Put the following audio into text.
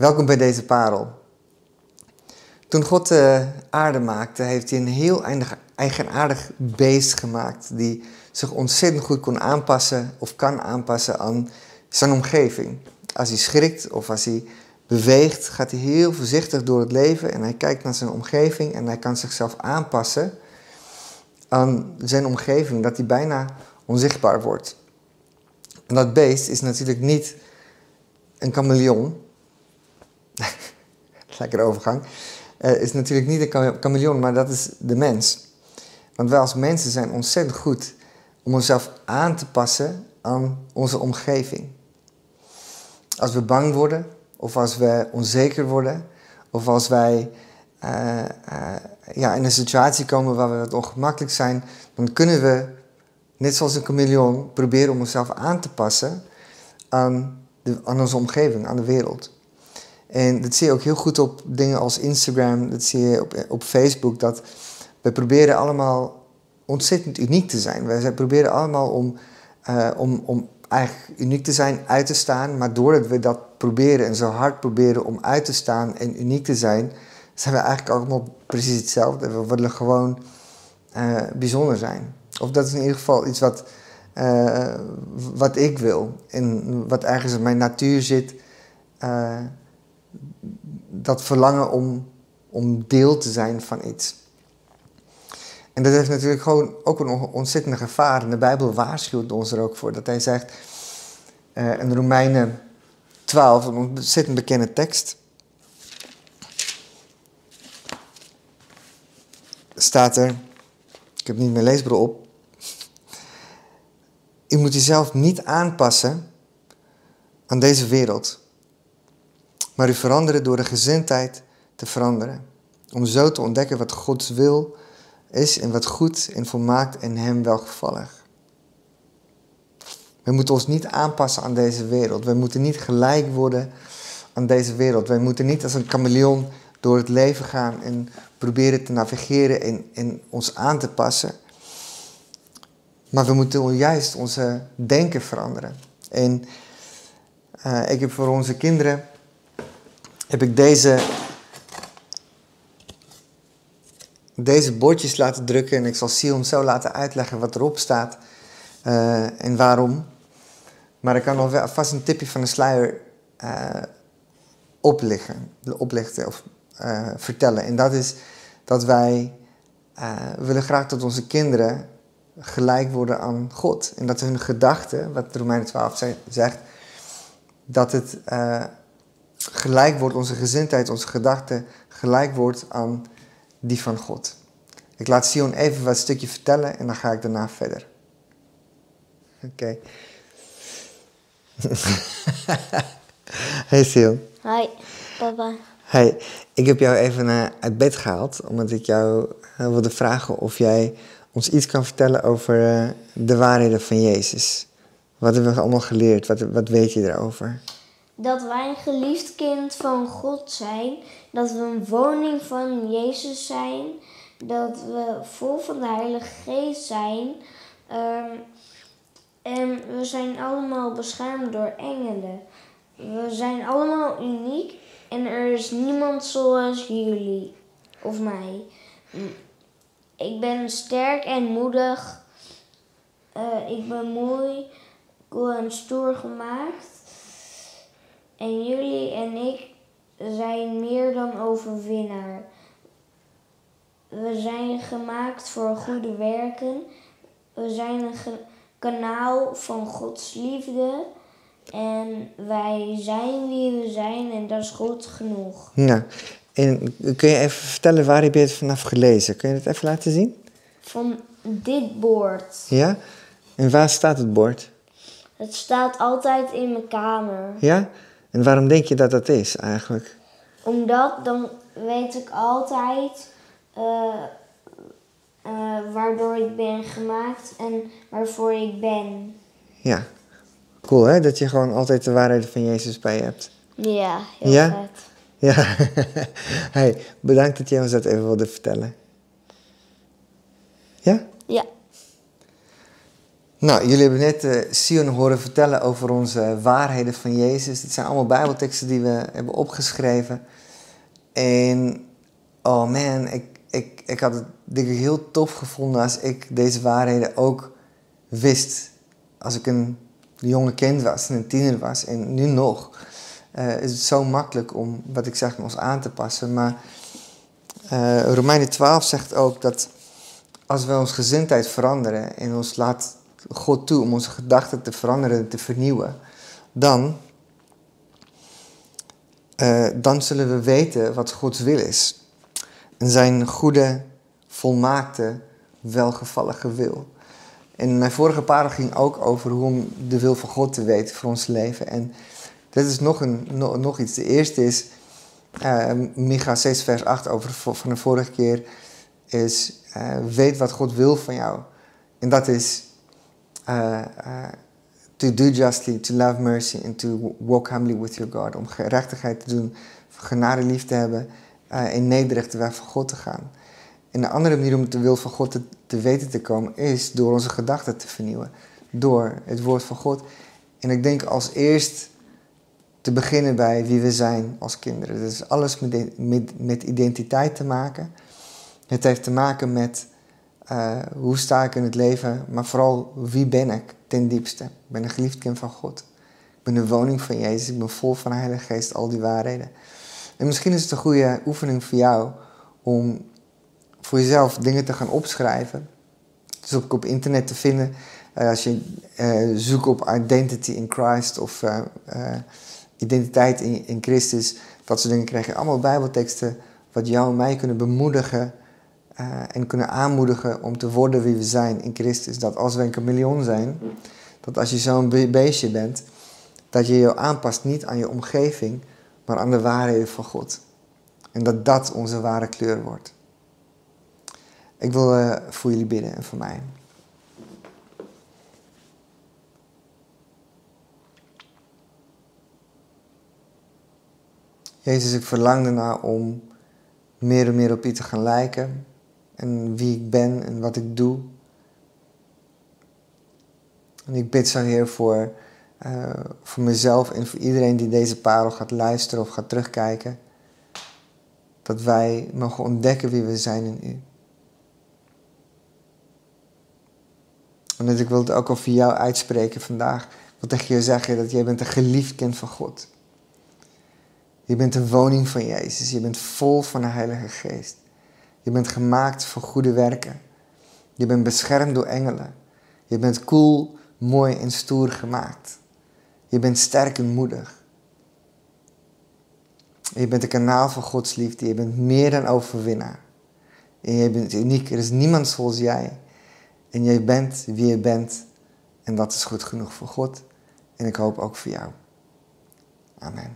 Welkom bij deze parel. Toen God de aarde maakte, heeft hij een heel eigenaardig beest gemaakt. Die zich ontzettend goed kon aanpassen of kan aanpassen aan zijn omgeving. Als hij schrikt of als hij beweegt, gaat hij heel voorzichtig door het leven en hij kijkt naar zijn omgeving en hij kan zichzelf aanpassen aan zijn omgeving, dat hij bijna onzichtbaar wordt. En dat beest is natuurlijk niet een chameleon. Lekkere overgang. Uh, is natuurlijk niet een chameleon, maar dat is de mens. Want wij als mensen zijn ontzettend goed om onszelf aan te passen aan onze omgeving. Als we bang worden, of als we onzeker worden, of als wij uh, uh, ja, in een situatie komen waar we wat ongemakkelijk zijn, dan kunnen we, net zoals een chameleon, proberen om onszelf aan te passen aan, de, aan onze omgeving, aan de wereld. En dat zie je ook heel goed op dingen als Instagram, dat zie je op, op Facebook, dat we proberen allemaal ontzettend uniek te zijn. We proberen allemaal om, uh, om, om eigenlijk uniek te zijn, uit te staan, maar doordat we dat proberen en zo hard proberen om uit te staan en uniek te zijn, zijn we eigenlijk allemaal precies hetzelfde. We willen gewoon uh, bijzonder zijn. Of dat is in ieder geval iets wat, uh, wat ik wil en wat ergens in mijn natuur zit. Dat verlangen om, om deel te zijn van iets. En dat heeft natuurlijk gewoon ook een ontzettende gevaar. En de Bijbel waarschuwt ons er ook voor. Dat hij zegt uh, in Romeinen 12, een ontzettend bekende tekst. Staat er, ik heb niet mijn leesbril op. U moet jezelf niet aanpassen aan deze wereld maar u veranderen door de gezindheid te veranderen. Om zo te ontdekken wat Gods wil is en wat goed en volmaakt en Hem welgevallig. We moeten ons niet aanpassen aan deze wereld. We moeten niet gelijk worden aan deze wereld. Wij moeten niet als een chameleon door het leven gaan en proberen te navigeren en, en ons aan te passen. Maar we moeten juist onze denken veranderen. En uh, ik heb voor onze kinderen heb ik deze, deze bordjes laten drukken en ik zal Sion zo laten uitleggen wat erop staat uh, en waarom. Maar ik kan nog vast een tipje van de sluier uh, oplichten, oplichten of uh, vertellen. En dat is dat wij willen graag dat onze kinderen gelijk worden aan God. En dat hun gedachten, wat Romeinen 12 zegt, dat het gelijk wordt, onze gezindheid, onze gedachten gelijk wordt aan die van God. Ik laat Sion even wat stukje vertellen en dan ga ik daarna verder. Oké. hey Sion. Hi, papa. Hey, ik heb jou even uh, uit bed gehaald, omdat ik jou uh, wilde vragen of jij ons iets kan vertellen over uh, de waarheden van Jezus. Wat hebben we allemaal geleerd? Wat, wat weet je erover? Dat wij een geliefd kind van God zijn, dat we een woning van Jezus zijn, dat we vol van de Heilige Geest zijn. Um, en we zijn allemaal beschermd door engelen. We zijn allemaal uniek en er is niemand zoals jullie of mij. Ik ben sterk en moedig. Uh, ik ben mooi, cool en stoer gemaakt. En jullie en ik zijn meer dan overwinnaar. We zijn gemaakt voor goede werken. We zijn een kanaal van Gods liefde. En wij zijn wie we zijn en dat is goed genoeg. Ja, en kun je even vertellen waar heb je het vanaf gelezen? Kun je het even laten zien? Van dit bord. Ja? En waar staat het bord? Het staat altijd in mijn kamer. Ja? En waarom denk je dat dat is eigenlijk? Omdat dan weet ik altijd uh, uh, waardoor ik ben gemaakt en waarvoor ik ben. Ja, cool hè? Dat je gewoon altijd de waarheid van Jezus bij je hebt. Ja, heel ja? vet. Ja, hey, bedankt dat je ons dat even wilde vertellen. Ja? Ja. Nou, jullie hebben net uh, Sion horen vertellen over onze waarheden van Jezus. Het zijn allemaal Bijbelteksten die we hebben opgeschreven. En oh man, ik, ik, ik had het denk ik heel tof gevonden als ik deze waarheden ook wist. Als ik een jonge kind was en een tiener was en nu nog. Uh, is het zo makkelijk om wat ik zeg ons aan te passen. Maar uh, Romeinen 12 zegt ook dat als we onze gezindheid veranderen en ons laat God toe om onze gedachten te veranderen, te vernieuwen, dan, uh, dan zullen we weten wat Gods wil is. En zijn goede, volmaakte, welgevallige wil. En mijn vorige parel ging ook over hoe om de wil van God te weten voor ons leven. En dit is nog, een, nog, iets. De eerste is, uh, Micha 6 vers 8 over, van de vorige keer, is uh, weet wat God wil van jou. En dat is uh, to do justly, to love mercy and to walk humbly with your God. Om gerechtigheid te doen, genade lief te hebben en nederig de weg van God te gaan. En de andere manier om de wil van God te, te weten te komen is door onze gedachten te vernieuwen. Door het woord van God. En ik denk als eerst te beginnen bij wie we zijn als kinderen. Het is alles met, met, met identiteit te maken. Het heeft te maken met uh, hoe sta ik in het leven, maar vooral wie ben ik ten diepste. Ik ben een geliefd kind van God. Ik ben de woning van Jezus. Ik ben vol van de Heilige Geest, al die waarheden. En misschien is het een goede oefening voor jou om voor jezelf dingen te gaan opschrijven. Dus ook op internet te vinden. Uh, als je uh, zoekt op identity in Christ of identiteit in, in Christus, dat soort dingen krijg je allemaal bijbelteksten wat jou en mij kunnen bemoedigen uh, en kunnen aanmoedigen om te worden wie we zijn in Christus. Dat als we een chameleon zijn, dat als je zo'n beestje bent, dat je je aanpast niet aan je omgeving, maar aan de waarheden van God. En dat dat onze ware kleur wordt. Ik wil uh, voor jullie bidden en voor mij. Jezus, ik verlang ernaar om meer en meer op je te gaan lijken. En wie ik ben en wat ik doe. En ik bid zo, Heer, voor, uh, voor mezelf en voor iedereen die deze parel gaat luisteren of gaat terugkijken. Dat wij mogen ontdekken wie we zijn in U. En dat ik wil het ook over jou uitspreken vandaag. Wil tegen je zeggen dat jij bent een geliefd kind van God. Je bent een woning van Jezus. Je bent vol van de Heilige Geest. Je bent gemaakt voor goede werken. Je bent beschermd door engelen. Je bent cool, mooi en stoer gemaakt. Je bent sterk en moedig. Je bent een kanaal van Gods liefde. Je bent meer dan overwinnaar. En je bent uniek. Er is niemand zoals jij. En jij bent wie je bent. En dat is goed genoeg voor God. En ik hoop ook voor jou. Amen.